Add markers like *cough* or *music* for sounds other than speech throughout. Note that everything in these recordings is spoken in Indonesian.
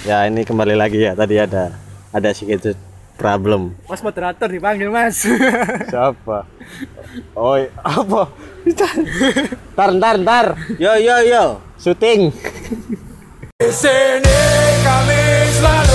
Ya ini kembali lagi ya tadi ada ada sedikit problem. Mas moderator dipanggil mas. *laughs* Siapa? Oh apa? Ntar ntar ntar. Yo yo yo. Syuting. Di sini kami selalu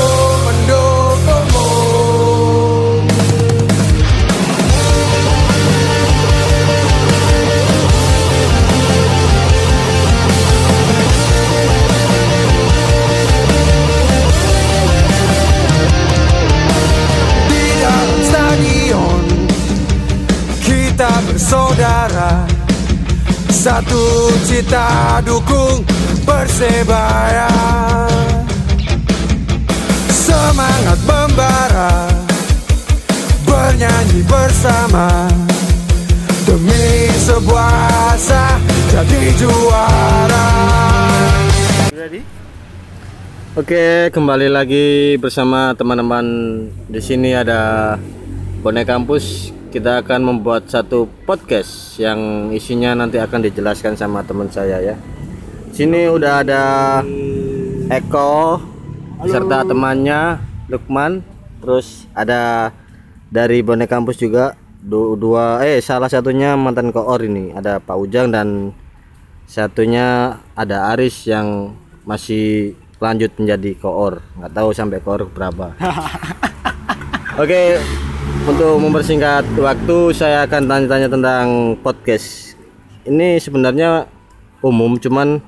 bersaudara. Satu cita dukung Persebaya. Semangat membara. Bernyanyi bersama. Demi sebuah asa Jadi juara. Oke, kembali lagi bersama teman-teman. Di sini ada Bonek Kampus. Kita akan membuat satu podcast yang isinya nanti akan dijelaskan sama teman saya ya. Sini udah ada Eko serta temannya Lukman. Terus ada dari Bonek Kampus juga du- dua eh salah satunya mantan koor ini ada Pak Ujang dan satunya ada Aris yang masih lanjut menjadi koor nggak tahu sampai koor berapa *laughs* oke untuk mempersingkat waktu saya akan tanya-tanya tentang podcast. Ini sebenarnya umum cuman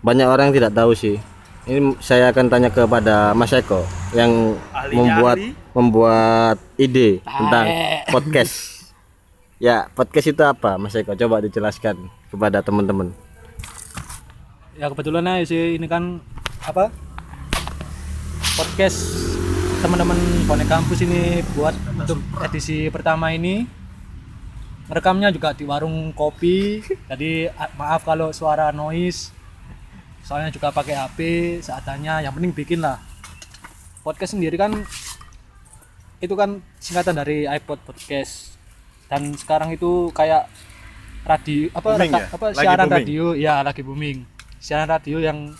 banyak orang yang tidak tahu sih. Ini saya akan tanya kepada Mas Eko yang membuat membuat ide tentang *laughs* podcast. Ya podcast itu apa Mas Eko? Coba dijelaskan kepada teman-teman. Ya kebetulan aja sih ini kan apa? Podcast teman-teman bonek kampus ini buat untuk edisi pertama ini. Rekamnya juga di warung kopi. Jadi maaf kalau suara noise. Soalnya juga pakai HP seadanya. Yang penting bikin lah. Podcast sendiri kan itu kan singkatan dari iPod podcast. Dan sekarang itu kayak radio apa Booming reka- ya? apa Lagi siaran booming. radio. Ya lagi booming. Siaran radio yang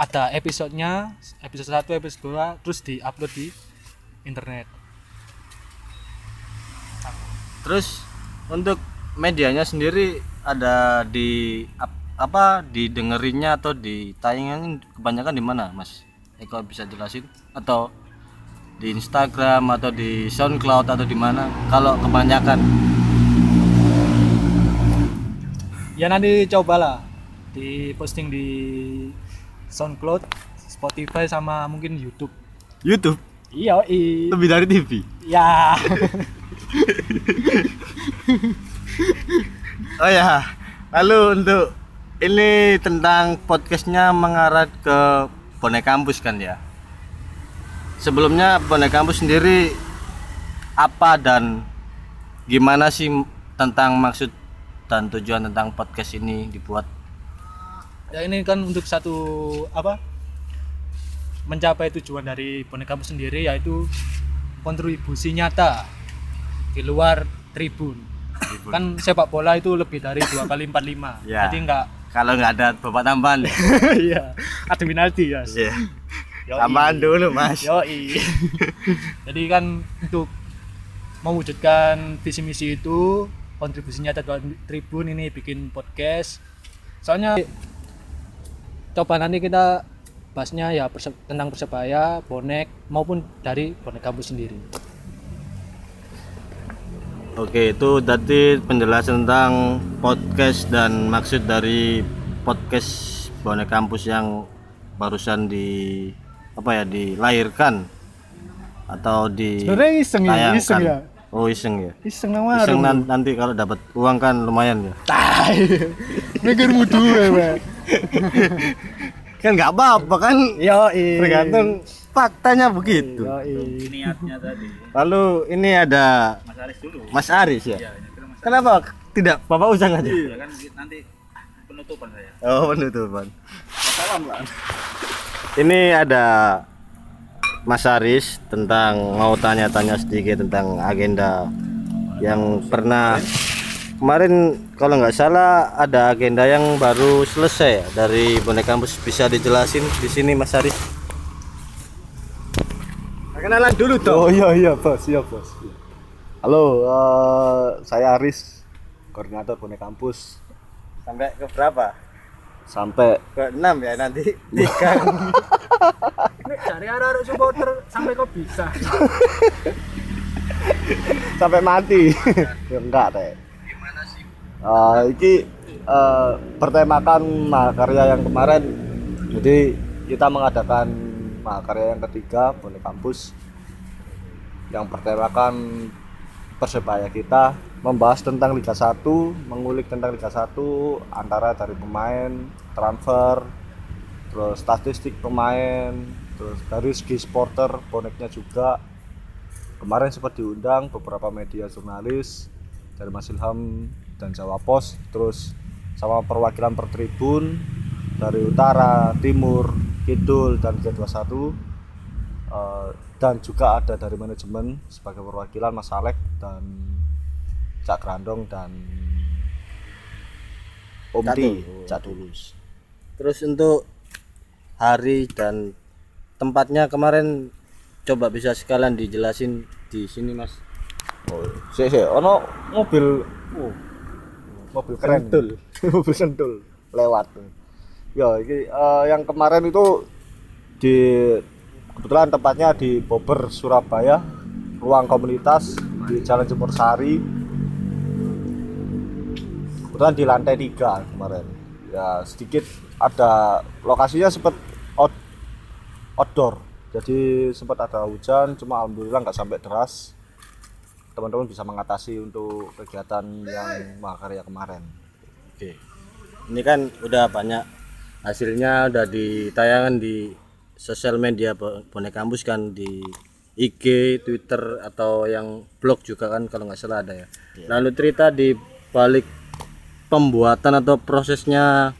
ada episodenya episode 1 episode 2 terus diupload di internet Terus untuk medianya sendiri ada di ap- apa didengerinnya atau ditayangin kebanyakan di mana, Mas? Eko bisa jelasin atau di Instagram atau di SoundCloud atau di mana? Kalau kebanyakan ya nanti cobalah di posting di SoundCloud Spotify sama mungkin YouTube YouTube iya i lebih dari TV. ya *laughs* Oh ya, lalu untuk ini tentang podcastnya mengarah ke Bonek Kampus kan ya. Sebelumnya Bonek Kampus sendiri apa dan gimana sih tentang maksud dan tujuan tentang podcast ini dibuat? Ya ini kan untuk satu apa mencapai tujuan dari bonek kampus sendiri yaitu kontribusi nyata di luar tribun kan sepak bola itu lebih dari dua kali empat lima Ya. jadi enggak Kalau nggak ada bapak tambahan ya. *laughs* iya ada penalti ya Iya. Tambahan dulu mas. Yoi. *laughs* jadi kan untuk mewujudkan visi misi itu kontribusi nyata di tribun ini bikin podcast soalnya coba nanti kita bahasnya ya perse- tentang persebaya bonek maupun dari bonek kampus sendiri Oke, itu tadi penjelasan tentang podcast dan maksud dari podcast Bonek Kampus yang barusan di apa ya dilahirkan atau di Sebenarnya iseng ya, iseng ya. Oh iseng ya. iseng nang Iseng nan- nanti kalau dapat uang kan lumayan ya. mikir mudu ya *laughs* Kan nggak apa-apa kan. yo Tergantung faktanya begitu. niatnya tadi Lalu ini ada Mas Aris dulu Mas Aris ya. Iya, Kenapa tidak Bapak Ujang aja? kan nanti penutupan saya Oh penutupan. Ini ada Mas Aris tentang mau tanya-tanya sedikit tentang agenda yang pernah kemarin kalau nggak salah ada agenda yang baru selesai ya, dari bonek kampus bisa dijelasin di sini Mas Aris Kenalan dulu dong. Oh iya iya bos, iya bos. Halo, eh, saya Aris, koordinator Bonek Kampus. Sampai ke berapa? Sampai Ke 6 ya nanti. *laughs* Tiga. Ini dari arah supporter sampai kok bisa. sampai mati. ya enggak teh. Sih? iki eh, bertemakan mahakarya yang kemarin. Jadi kita mengadakan mahakarya yang ketiga Bonek Kampus yang bertemakan persebaya kita membahas tentang Liga 1, mengulik tentang Liga 1 antara dari pemain, transfer, terus statistik pemain, terus dari segi supporter, boneknya juga. Kemarin sempat diundang beberapa media jurnalis dari Mas Ilham dan Jawa Pos, terus sama perwakilan per tribun dari utara, timur, kidul dan G21 Eh, dan juga ada dari manajemen sebagai perwakilan Mas Alek dan Cak Grandong dan Om Cak Di, Tulus. Cak Tulus. Terus untuk hari dan tempatnya kemarin coba bisa sekalian dijelasin di sini Mas. Oh, sih sih, ono mobil, oh, mobil keren, Sentul. *laughs* mobil sentul lewat. Ya, ini eh, yang kemarin itu di kebetulan tempatnya di Bobber Surabaya, ruang komunitas di Jalan Jemur Sari. Kebetulan di lantai tiga kemarin. Ya sedikit ada lokasinya sempat out, outdoor. Jadi sempat ada hujan, cuma alhamdulillah nggak sampai deras teman-teman bisa mengatasi untuk kegiatan yang mahakarya kemarin. Oke. Ini kan udah banyak hasilnya udah ditayangan di sosial media Bo- Bonek Kampus kan di IG, Twitter atau yang blog juga kan kalau nggak salah ada ya. Lalu cerita di balik pembuatan atau prosesnya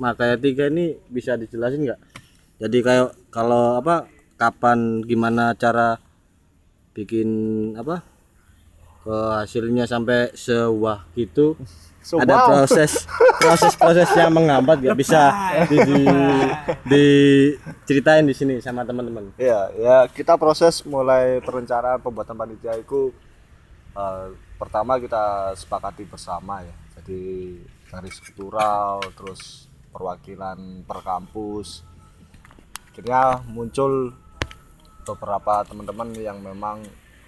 Makaya tiga ini bisa dijelasin nggak? Jadi kayak kalau apa kapan gimana cara bikin apa ke hasilnya sampai sewah gitu ada Sewah. proses proses proses yang menghambat nggak bisa di, di, diceritain di sini sama teman-teman Ya, ya kita proses mulai perencanaan pembuatan panitia itu eh, pertama kita sepakati bersama ya. Jadi dari struktural terus perwakilan per kampus. Akhirnya muncul beberapa teman-teman yang memang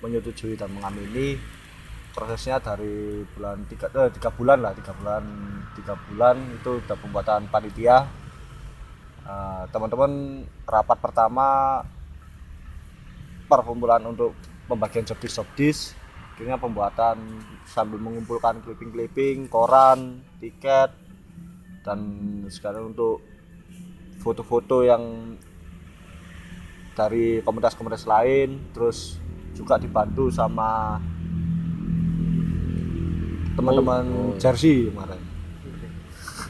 menyetujui dan mengamini prosesnya dari bulan tiga, eh, tiga bulan lah tiga bulan tiga bulan itu udah pembuatan panitia. Eh, teman-teman rapat pertama perkumpulan untuk pembagian jobdis jobdis akhirnya pembuatan sambil mengumpulkan clipping-clipping koran tiket dan sekarang untuk foto-foto yang dari komunitas-komunitas lain terus juga dibantu sama teman-teman Oh, oh. jersey kemarin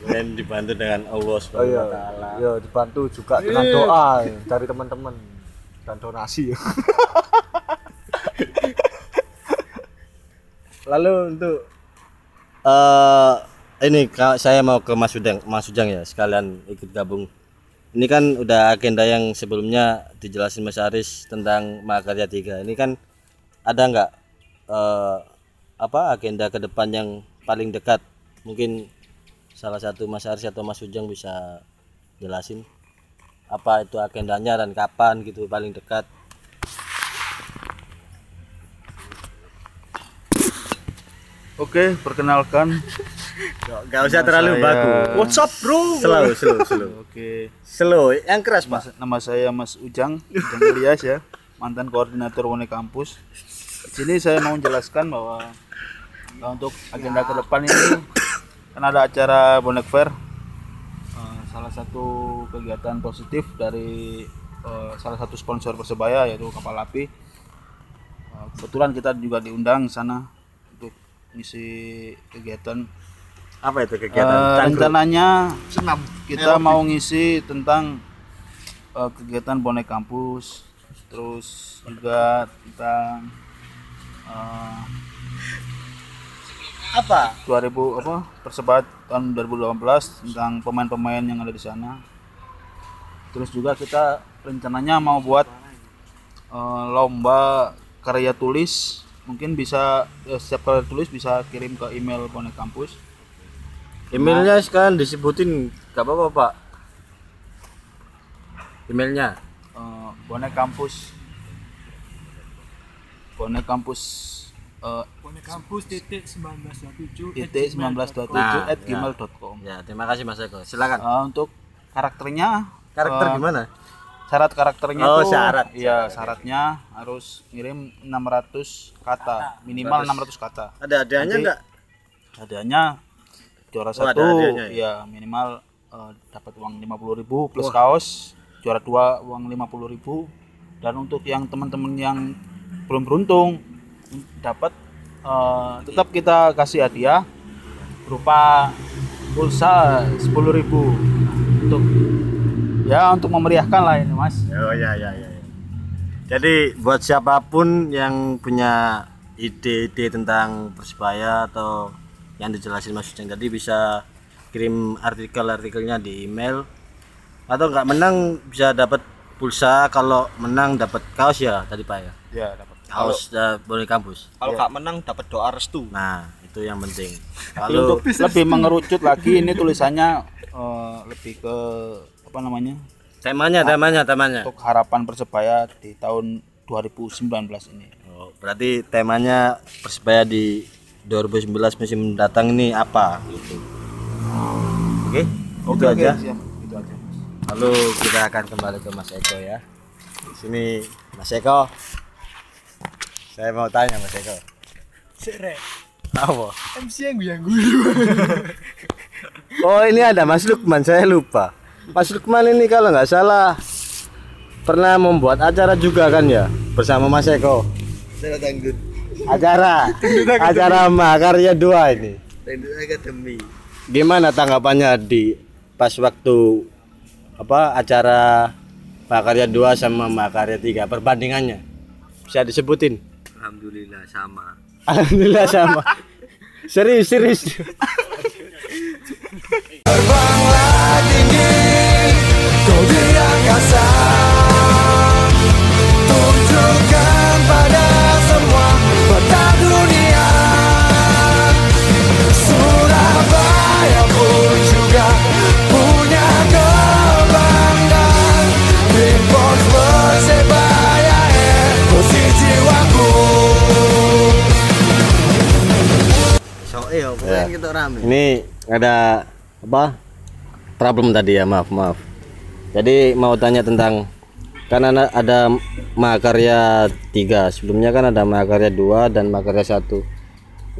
dan dibantu dengan Allah Oh Subhanahu iya, wa taala. iya dibantu juga dengan doa ya, dari teman-teman dan donasi. *laughs* Lalu untuk eh ini Kak, saya mau ke Mas Ujang, Mas Ujang ya sekalian ikut gabung. Ini kan udah agenda yang sebelumnya dijelasin Mas Aris tentang Mahakarya 3. Ini kan ada nggak eh, apa agenda ke depan yang paling dekat? Mungkin salah satu Mas Aris atau Mas Ujang bisa jelasin apa itu agendanya dan kapan gitu paling dekat. Oke, perkenalkan. Gak usah terlalu saya- baku. What's up, bro? Slow, slow, slow. Oke, Slow, yang keras mas, Pak. nama saya Mas Ujang, Ujang Ilyas ya, mantan koordinator Wone Kampus. Di sini saya mau menjelaskan bahwa uh, untuk agenda ke depan ini kan ada acara Bonek Fair. Uh, salah satu kegiatan positif dari uh, salah satu sponsor Persebaya yaitu Kapal Api. Uh, kebetulan kita juga diundang di sana untuk ngisi kegiatan Apa itu kegiatan? Eh, rencananya kita mau ngisi tentang eh, kegiatan bonek kampus terus juga tentang eh, apa? 2000 apa persebat tahun 2018 tentang pemain-pemain yang ada di sana terus juga kita rencananya mau buat eh, lomba karya tulis mungkin bisa eh, setiap karya tulis bisa kirim ke email bonek kampus Emailnya sekarang disebutin gak apa-apa pak. Emailnya. eh, bonek kampus bonek kampus eh, Bonek kampus titik 1927 titik 1927 Nah, at ya. gmail.com Ya terima kasih Mas Eko. Silakan. Eh, untuk karakternya Karakter eh, gimana? syarat karakternya Oh, tuh syarat. iya syaratnya harus ngirim 600 kata minimal 600 kata Ada hadiahnya Nanti- enggak? hadiahnya juara Oh, satu hadiahnya ya minimal eh, dapat uang 50.000 plus kaos juara dua uang 50.000 dan untuk yang teman-teman yang belum beruntung dapat eh, tetap kita kasih hadiah berupa pulsa 10.000 untuk ya untuk memeriahkan lah ini mas Oh ya ya ya. ya. Jadi buat siapa pun yang punya ide-ide tentang persebaya atau yang dijelasin Mas Uceng tadi bisa kirim artikel-artikelnya di email atau nggak menang bisa dapat pulsa kalau menang dapat kaos ya tadi Pak ya ya dapat kaos uh, boleh kampus Kalau kak menang dapat doa restu. nah itu yang penting Tapi lalu lebih mengerucut lagi ini *laughs* tulisannya eh, lebih ke apa namanya temanya temanya temanya untuk harapan persebaya di tahun 2019 ini. Oh, berarti temanya persebaya di 2019 musim mendatang ini apa gitu. Oke, itu aja. siap. Itu aja. Lalu kita akan kembali ke Mas Eko ya. Di sini Mas Eko. Saya mau tanya Mas Eko. Sere. Apa? MC yang gue yang gue. Oh, ini ada Mas Lukman, saya lupa. Mas Lukman ini kalau nggak salah pernah membuat acara juga kan ya bersama Mas Eko. Saya tanggut. Acara acara Makarya 2 ini. Tanggut akademi. Gimana tanggapannya di pas waktu apa acara Makarya 2 sama Makarya 3 perbandingannya? Bisa disebutin? Alhamdulillah sama. Alhamdulillah sama. serius, serius. Terbanglah tinggi Kau di angkasa Rame. Ini ada apa? Problem tadi ya, maaf, maaf. Jadi mau tanya tentang kan ada, ada Makarya 3, sebelumnya kan ada Makarya 2 dan Makarya 1.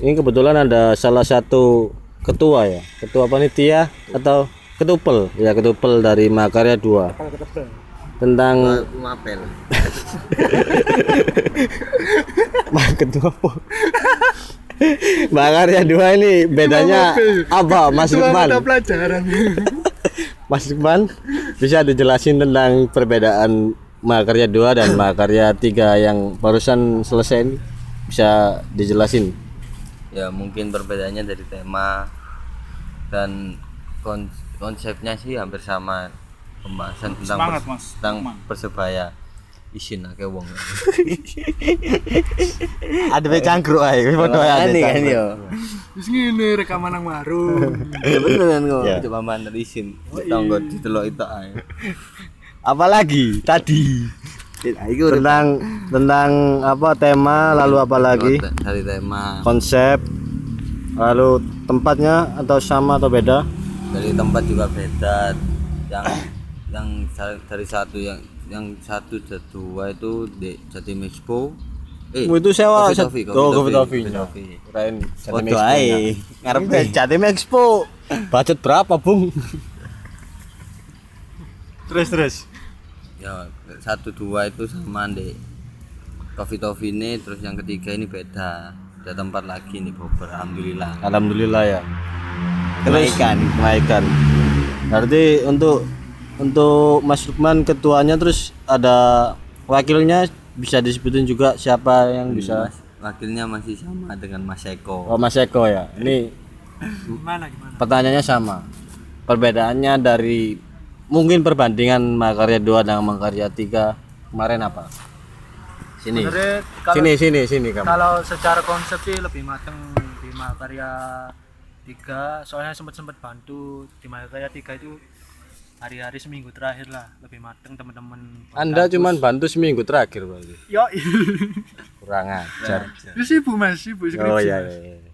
Ini kebetulan ada salah satu ketua ya, ketua panitia atau ketupel, ya ketupel dari Makarya 2. Tentang Mapel. *laughs* Mak ketua apa? *laughs* *laughs* Makarya 2 ini bedanya apa Mas Lukman? pelajaran. *laughs* Mas Lukman bisa dijelasin tentang perbedaan Makarya 2 dan *coughs* Makarya 3 yang barusan selesai ini bisa dijelasin ya mungkin perbedaannya dari tema dan kon- konsepnya sih hampir sama pembahasan tentang Semangat, pers- Mas. tentang Semangat. persebaya isin akeh wong. *laughs* Ada be cangkruk ae foto ae Ini kan yo? Terus ngene rekaman nang maru. *laughs* ya bener kan kok Ya. coba mandan isin. Tonggo ditelok itu ae. *laughs* Apalagi tadi. Tentang tentang apa tema lalu apa lagi? Dari- dari tema. Konsep lalu tempatnya atau sama atau beda? Dari tempat juga beda. Yang yang dari satu yang yang satu dua itu di Jatim Expo. Eh itu sewa oh, Toffee. Coffee Toffee. kirain Jatim Expo. Ngarep Ini Jatim Expo. Budget berapa bung? Terus terus. Ya satu dua itu sama di Coffee Toffee ini terus yang ketiga ini beda. Ada tempat lagi nih Bogor. Alhamdulillah. Alhamdulillah ya. Kenaikan kenaikan. Berarti untuk untuk Mas Lukman ketuanya terus ada wakilnya bisa disebutin juga siapa yang bisa Mas, wakilnya masih sama dengan Mas Eko oh Mas Eko ya ini Gimana gimana? pertanyaannya sama perbedaannya dari mungkin perbandingan Makarya 2 dengan Makarya 3 kemarin apa Sini. Kalau Sini sini sini kamu. kalau secara konsep sih lebih mateng di Mahakarya 3 soalnya sempat sempat bantu di Mahakarya 3 itu hari-hari seminggu terakhir lah lebih mateng teman-teman Anda cuman bantu seminggu terakhir berarti. yo Kurang ajar. itu sibuk mas sibuk skripsi Oh iya iya. iya.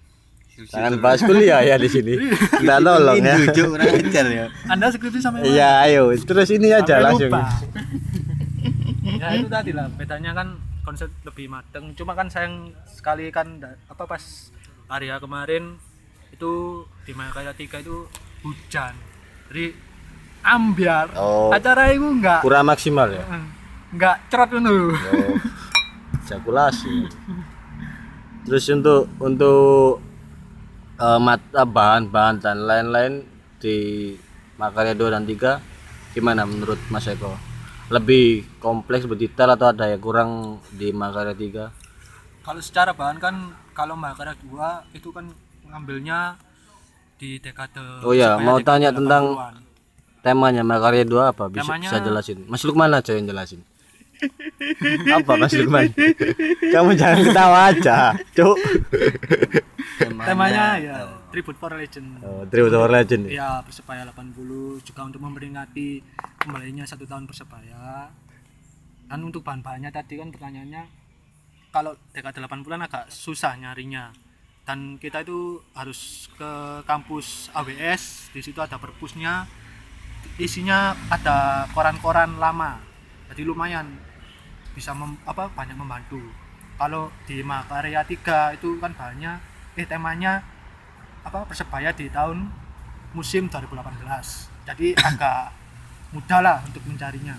Jangan bahas kuliah ya di sini. Enggak nolong ya. Tujuh kurang ajar ya. anda skripsi sampai mana? Iya, ayo. Terus ini aja Sampai langsung. lupa. ya itu tadi lah bedanya kan konsep lebih mateng cuma kan sayang sekali kan apa pas area kemarin itu di Mahakarya 3 itu hujan jadi ambiar Oh. acara itu enggak Kurang maksimal ya. enggak cerot dulu Oh, ejakulasi. Terus untuk untuk eh, mata bahan-bahan dan lain-lain di Makarya 2 dan 3 gimana menurut Mas Eko? Lebih kompleks berdetail atau ada yang kurang di Makarya 3? kalau secara bahan kan kalau Mahakarya 2 itu kan ngambilnya di dekade Oh ya, mau tanya tentang 80-an. Temanya Makarya 2 apa? Bisa, Temanya- bisa jelasin. Mas Lukman aja yang jelasin. *laughs* apa Mas Lukman? Kamu jangan ketawa aja, Cuk. temanya ya Tribute for Legend Oh, Tribute War Legend ya. ya persebaya 80 juga untuk memperingati kembalinya satu tahun persebaya dan untuk bahan-bahannya tadi kan pertanyaannya kalau dekade 80-an agak susah nyarinya dan kita itu harus ke kampus AWS di situ ada perpusnya isinya ada koran-koran lama jadi lumayan bisa mem- apa banyak membantu kalau di Makarya 3 itu kan bahannya eh temanya apa persebaya di tahun musim 2018 jadi *coughs* agak mudah lah untuk mencarinya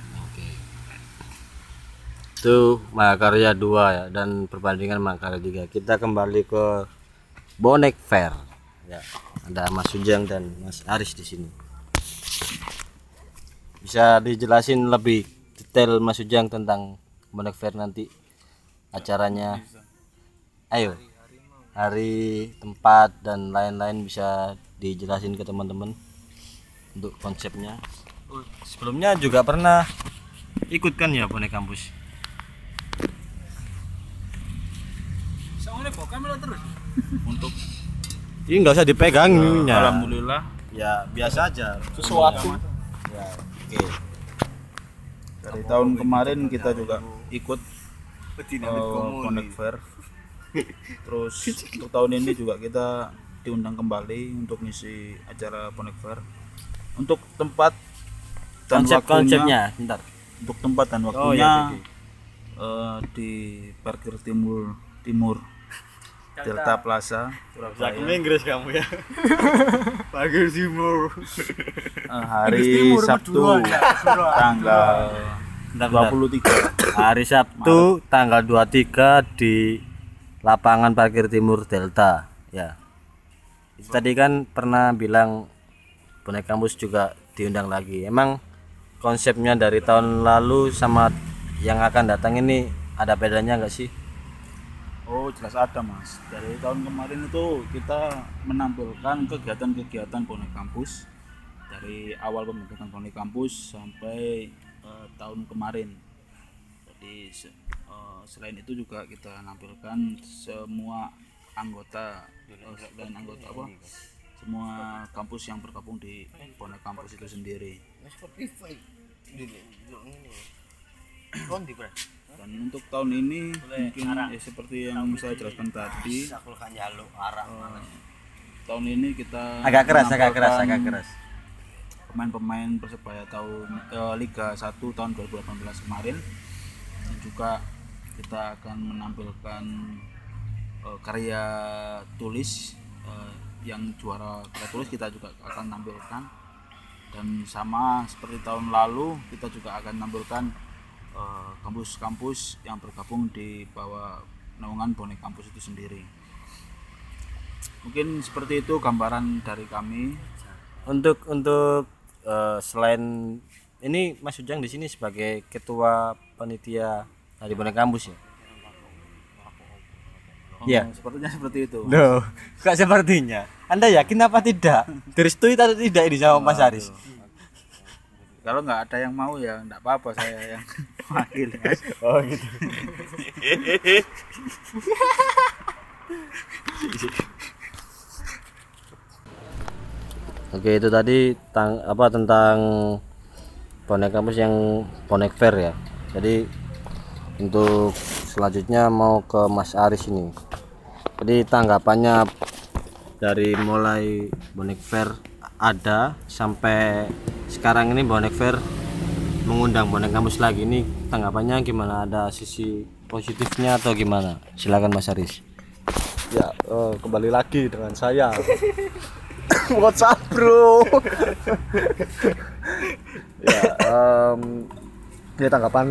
Itu Mahakarya 2 ya dan perbandingan Mahakarya 3. Kita kembali ke Bonek Fair. Ya, ada Mas Sujang dan Mas Aris di sini. Bisa dijelasin lebih detail Mas Sujang tentang Bonek Fair nanti acaranya. Ayo. Hari, tempat dan lain-lain bisa dijelasin ke teman-teman untuk konsepnya. Oh, Sebelumnya juga pernah ikut kan ya Bonek Kampus? terus Untuk Ini nggak usah dipegang ininya. alhamdulillah Ya biasa aja. sesuatu Ya, oke. dari tahun kemarin kita juga ikut uh, Connect Fair. *laughs* Terus untuk tahun ini juga kita diundang kembali untuk ngisi acara Connect Fair. Untuk tempat dan Konsep waktunya, konsepnya, bentar. untuk tempat dan waktunya Oh, iya, oke, eh, di parkir timur timur Delta Plaza Surabaya Inggris kamu ya. *laughs* Bagus timur. *laughs* Hari Sabtu tanggal Bentar, bentar. 23 Hari Sabtu tanggal 23 di lapangan parkir timur Delta. Ya. Itu Tadi kan pernah bilang bonek kampus juga diundang lagi. Emang konsepnya dari tahun lalu sama yang akan datang ini ada bedanya nggak sih? Oh jelas ada mas. Dari tahun kemarin itu kita menampilkan kegiatan-kegiatan bonek kampus dari awal pembentukan bonek kampus sampai eh, tahun kemarin. Jadi eh, selain itu juga kita nampilkan semua anggota eh, dan anggota apa? Semua kampus yang bergabung di bonek kampus itu sendiri. Dan untuk tahun ini mungkin ya seperti yang saya jelaskan tadi. eh, tahun ini kita Agak keras, agak keras, menampilkan agak keras. pemain-pemain persebaya tahun eh, Liga 1 tahun 2018 kemarin dan juga kita akan menampilkan eh, karya tulis eh, yang juara karya tulis kita juga akan tampilkan dan sama seperti tahun lalu kita juga akan tampilkan eh, kampus-kampus yang bergabung di bawah naungan bonek kampus itu sendiri mungkin seperti itu gambaran dari kami Untuk untuk eh, selain ini Mas Ujang di sini sebagai ketua panitia dari bonek kampus ya. Oh, sepertinya seperti itu Loh, kok sepertinya? Anda yakin apa tidak? Direstui atau tidak ini sama Mas Aris? Kalau nggak ada yang mau ya nggak apa-apa saya yang *laughs* wakil. Oh gitu. *laughs* Oke itu tadi tang apa tentang bonek kampus yang bonek fair ya. Jadi untuk selanjutnya mau ke Mas Aris ini. Jadi tanggapannya dari mulai bonek fair ada sampai sekarang ini bonek fair mengundang bonek kampus lagi ini tanggapannya gimana? Ada sisi positifnya atau gimana? Silakan Mas Aris. Ya, eh, kembali lagi dengan saya. *coughs* WhatsApp, Bro. *laughs* ya, em, ini tanggapan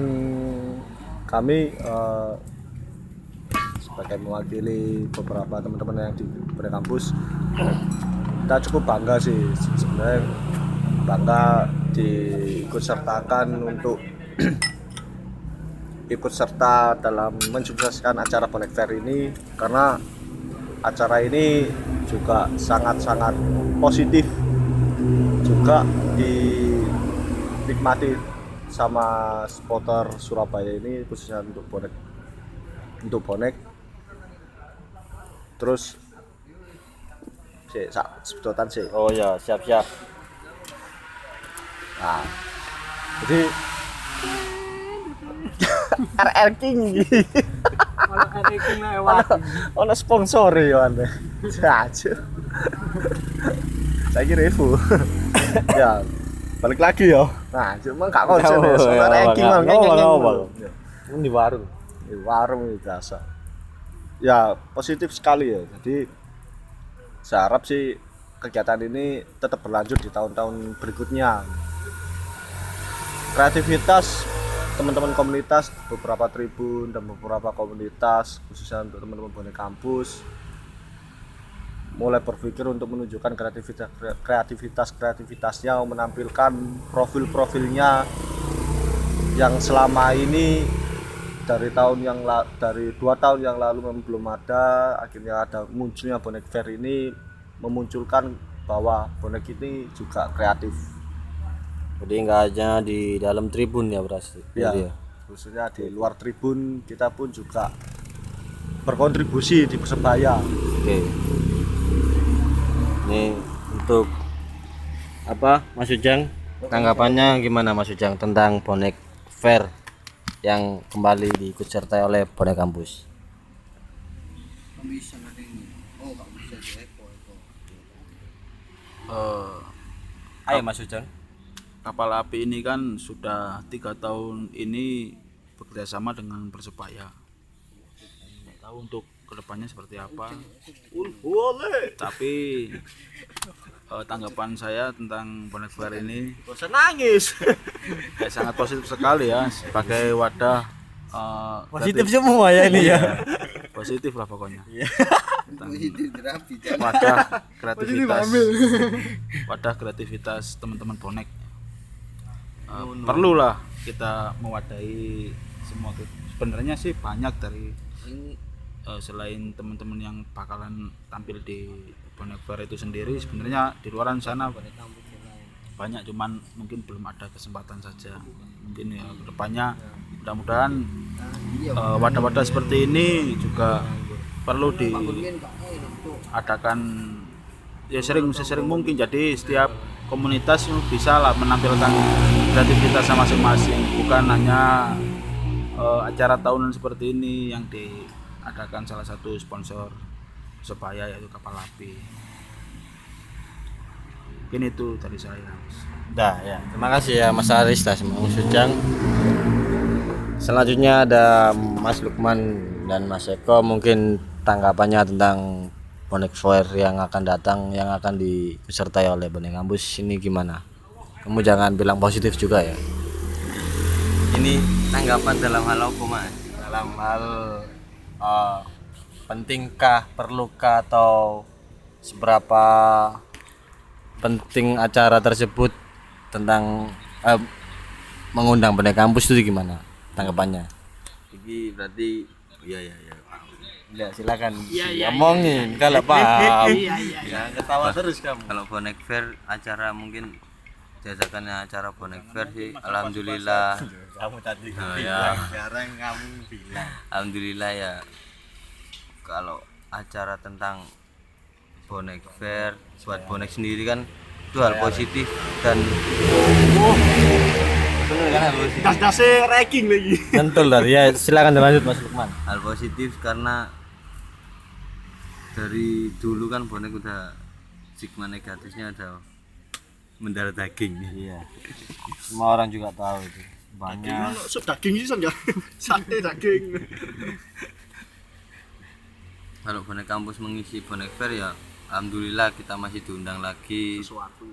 kami eh, sebagai mewakili beberapa teman-teman yang di kampus kita cukup bangga sih sebenarnya bangga diikut sertakan untuk *clears throat* ikut serta dalam mensukseskan acara Bonek Fair ini karena acara ini juga sangat-sangat positif juga dinikmati sama supporter Surabaya ini khususnya untuk bonek untuk bonek terus si sak sebutan sih Oh ya, siap-siap. Nah jadi *laughs* RR King. Ono sponsor ya ane *laughs* aja. Saya kira Revo *coughs* ya balik lagi ya. Nah cuma gak konsen ya soalnya ranking mah ngeng, ngeng, ngeng. Ini di warung. di warung itu biasa. Ya positif sekali ya. Jadi saya harap sih kegiatan ini tetap berlanjut di tahun-tahun berikutnya kreativitas teman-teman komunitas beberapa tribun dan beberapa komunitas khususnya untuk teman-teman bonek kampus mulai berpikir untuk menunjukkan kreativitas kreativitas kreativitasnya menampilkan profil-profilnya yang selama ini dari tahun yang la- dari dua tahun yang lalu memang belum ada akhirnya ada munculnya bonek fair ini memunculkan bahwa bonek ini juga kreatif Jadi nggak hanya di dalam tribun ya berarti. ya ya. khususnya di luar tribun kita pun juga berkontribusi di persebaya Oke. Ini untuk apa Mas Ujang? Tanggapannya gimana Mas Ujang tentang bonek fair yang kembali diikut sertai oleh bonek kampus? Eh, Ayo Mas Ujang. Kapal api ini kan sudah tiga tahun ini bekerjasama dengan persebaya. Nggak tahu untuk ke depannya seperti apa. Tapi eh, tanggapan saya tentang bonek fair ini usah nangis. Ya, *laughs* sangat positif sekali ya sebagai wadah eh, Positif kreatif- semua ya ini ya. positif lah pokoknya. Tentang wadah kreativitas. wadah kreativitas teman-teman bonek Eh, perlulah. Kita mewadahi semua ke- sebenarnya sih banyak dari eh, selain teman-teman yang bakalan tampil di bonek fair itu sendiri sebenarnya di luaran sana banyak cuman mungkin belum ada kesempatan saja. Mungkin ya ke depannya mudah-mudahan eh, wadah-wadah seperti ini juga perlu diadakan ya sering sesering mungkin. Jadi setiap komunitas bisa lah menampilkan kreativitasnya masing-masing bukan hanya eh, acara tahunan seperti ini yang diadakan salah satu sponsor supaya yaitu kapal api mungkin itu dari saya Dah ya. Terima kasih ya Mas Aris sama Mas Ujang. Selanjutnya ada Mas Lukman dan Mas Eko mungkin tanggapannya tentang bonek fair yang akan datang yang akan disertai oleh bonek kampus ini gimana? Kamu jangan bilang positif juga ya. Ini tanggapan dalam hal apa mas? Dalam hal eh, pentingkah, perlukah atau seberapa penting acara tersebut tentang eh, mengundang bonek kampus itu gimana tanggapannya? Ini berarti iya iya iya. Ya silakan ngomongin kalau *laughs* paham. Ya, ketawa terus kamu. Kalau bonek fair acara mungkin diadakannya acara bonek fair sih alhamdulillah Kamu tadi Oh, ya. sekarang kamu bilang. alhamdulillah ya kalau acara tentang bonek fair buat bonek sendiri kan itu hal positif dan bener kan hal positif Das-dasnya ranking lagi. Tentu lah ya silakan lanjut Mas Lukman. hal positif karena dari dulu kan bonek udah stigma negatifnya ada mendarah daging Iya. Semua orang juga tahu itu. Banyak. Sup daging sih ya. *laughs* Sate daging. kalau bonek kampus mengisi bonek fair ya alhamdulillah kita masih diundang lagi Sesuatu.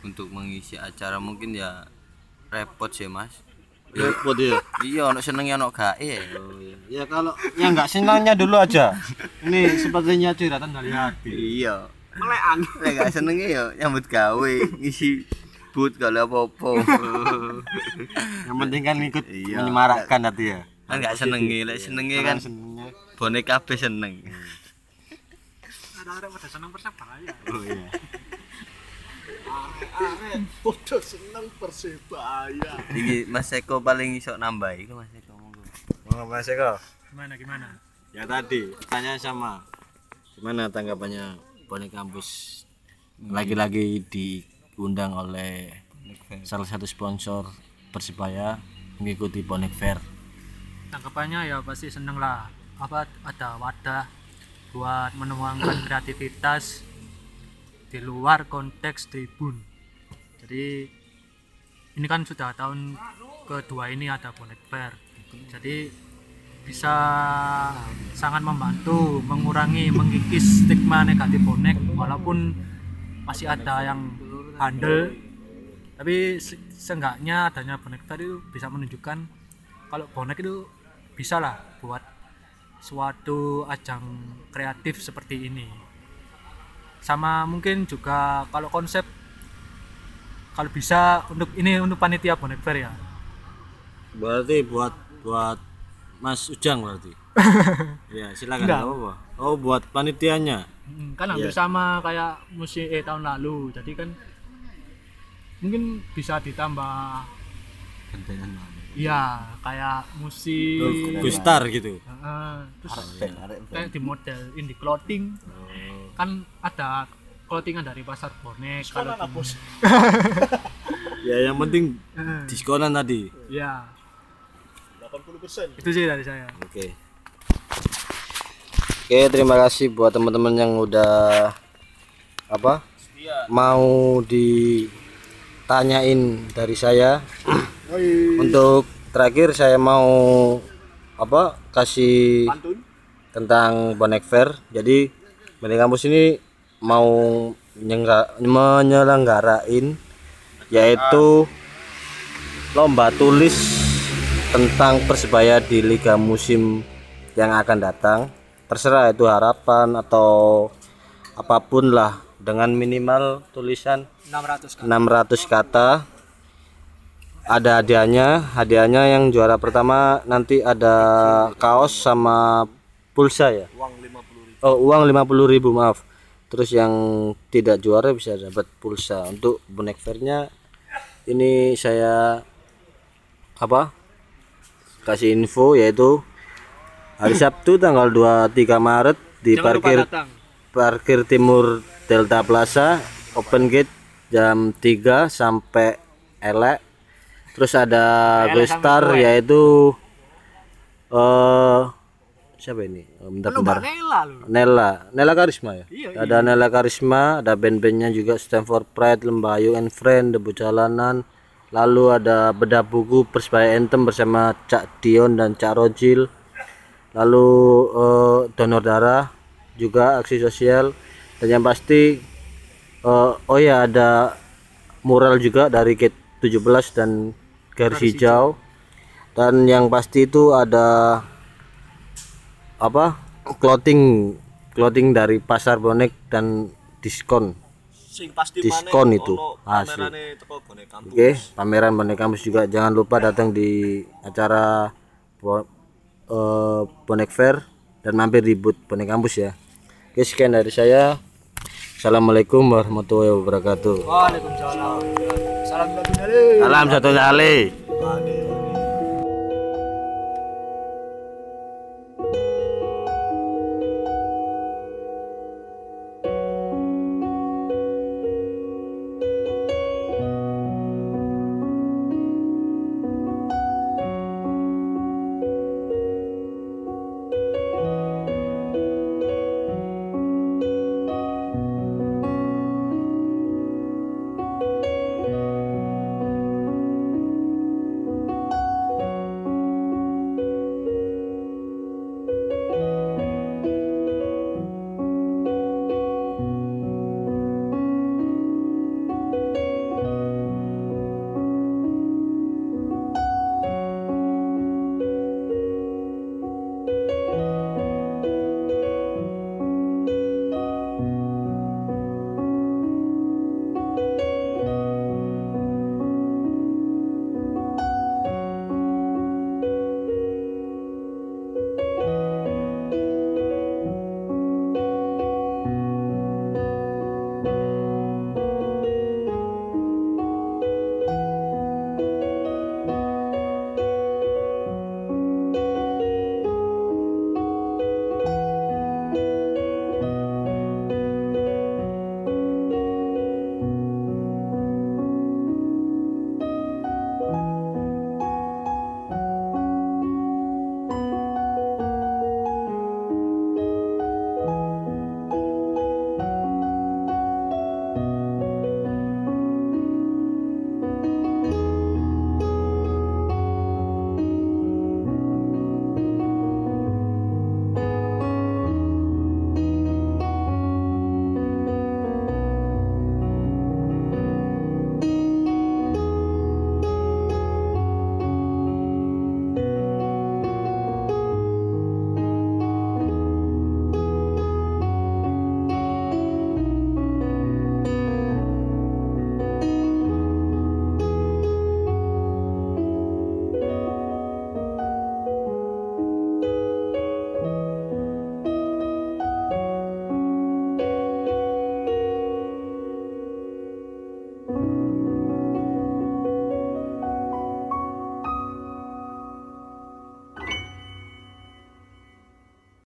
untuk mengisi acara mungkin ya repot sih mas Repot ya. iya ono senengnya ono gak ya Ya kalau yang nggak senangnya dulu aja. Ini sepertinya curhatan dari hati. iya Melekan. Lek gak senengnya ya nyambut gawe ngisi but kalau apa-apa Yang penting kan ikut Iya. menyemarakkan hati ya. kan gak senengi lek senengi kan Senengnya. bonek kabeh seneng Ada ada pada senang persebaya. Oh iya. Podo seneng persebaya. iki Mas Eko paling iso nambah iku Mas Eko monggo Mau Mas Eko? Gimana gimana? Ya tadi pertanyaan sama. Gimana tanggapannya bonek kampus lagi-lagi diundang oleh salah satu sponsor Persibaya mengikuti bonek fair. Tanggapannya ya pasti seneng lah. Apa ada wadah buat menuangkan *coughs* kreativitas di luar konteks tribun. Jadi ini kan sudah tahun kedua ini ada bonek fair. Jadi bisa sangat membantu mengurangi mengikis stigma negatif bonek walaupun masih ada yang handal. Tapi se- seenggaknya adanya bonek itu bisa menunjukkan kalau bonek itu bisa lah buat suatu ajang kreatif seperti ini. Sama mungkin juga kalau konsep kalau bisa untuk ini untuk panitia bonek fair ya? Berarti buat buat Mas Ujang berarti. *laughs* ya silakan Enggak. nggak apa-apa. Oh buat panitianya. Hmm, kan hampir sama kayak musim eh tahun lalu jadi kan mungkin bisa ditambah Gantengan. iya kayak musik Oh, Gustar gitu. Heeh, terus kayak di model indie clothing kan ada clothingan dari pasar bonek kalau di- *laughs* Ya yang penting diskonan tadi. ya 80%. itu sih dari saya Oke. Oke, terima kasih buat teman-teman yang udah apa? Mau ditanyain dari saya. Untuk terakhir saya mau apa? Kasih tentang bonek fair. Jadi bonek kampus ini mau menyelenggarain yaitu lomba tulis tentang persebaya di liga musim yang akan datang. Terserah itu harapan atau apa pun lah dengan minimal tulisan 600 kan 600 kata. Ada hadiahnya hadiahnya yang juara pertama nanti ada kaos sama pulsa ya? Oh uang 50.000 ribu maaf. Terus yang tidak juara bisa dapat pulsa. Untuk bonek fairnya ini saya apa kasih info yaitu hari Sabtu tanggal 23 Maret di jangan parkir parkir timur Delta Plaza open gate jam 3 sampai elek. Terus ada Gustar yaitu eh siapa ini? Eh, bentar bentar. Nela lu. Nela. Nela Karisma ya? Ada Nela Karisma ada band-bandnya juga Stanford Pride Lembayu and Friend Debu Jalanan lalu ada bedah buku Persebaya Anthem bersama Cak Dion dan Cak Rojil. Lalu eh, donor darah juga aksi sosial. Dan yang pasti eh, oh ya ada mural juga dari gate 17 dan garis hijau. Dan yang pasti itu ada apa clothing clothing dari pasar bonek dan diskon Sing pasti diskon itu asli kampung. Oke, pameran bonek kampus juga jangan lupa datang di acara bo- eh, bonek fair dan mampir di booth bonek kampus ya. Oke, sekian dari saya. Assalamualaikum warahmatullahi wabarakatuh. Waalaikumsalam. Salam satu dari. Salam satu nyali.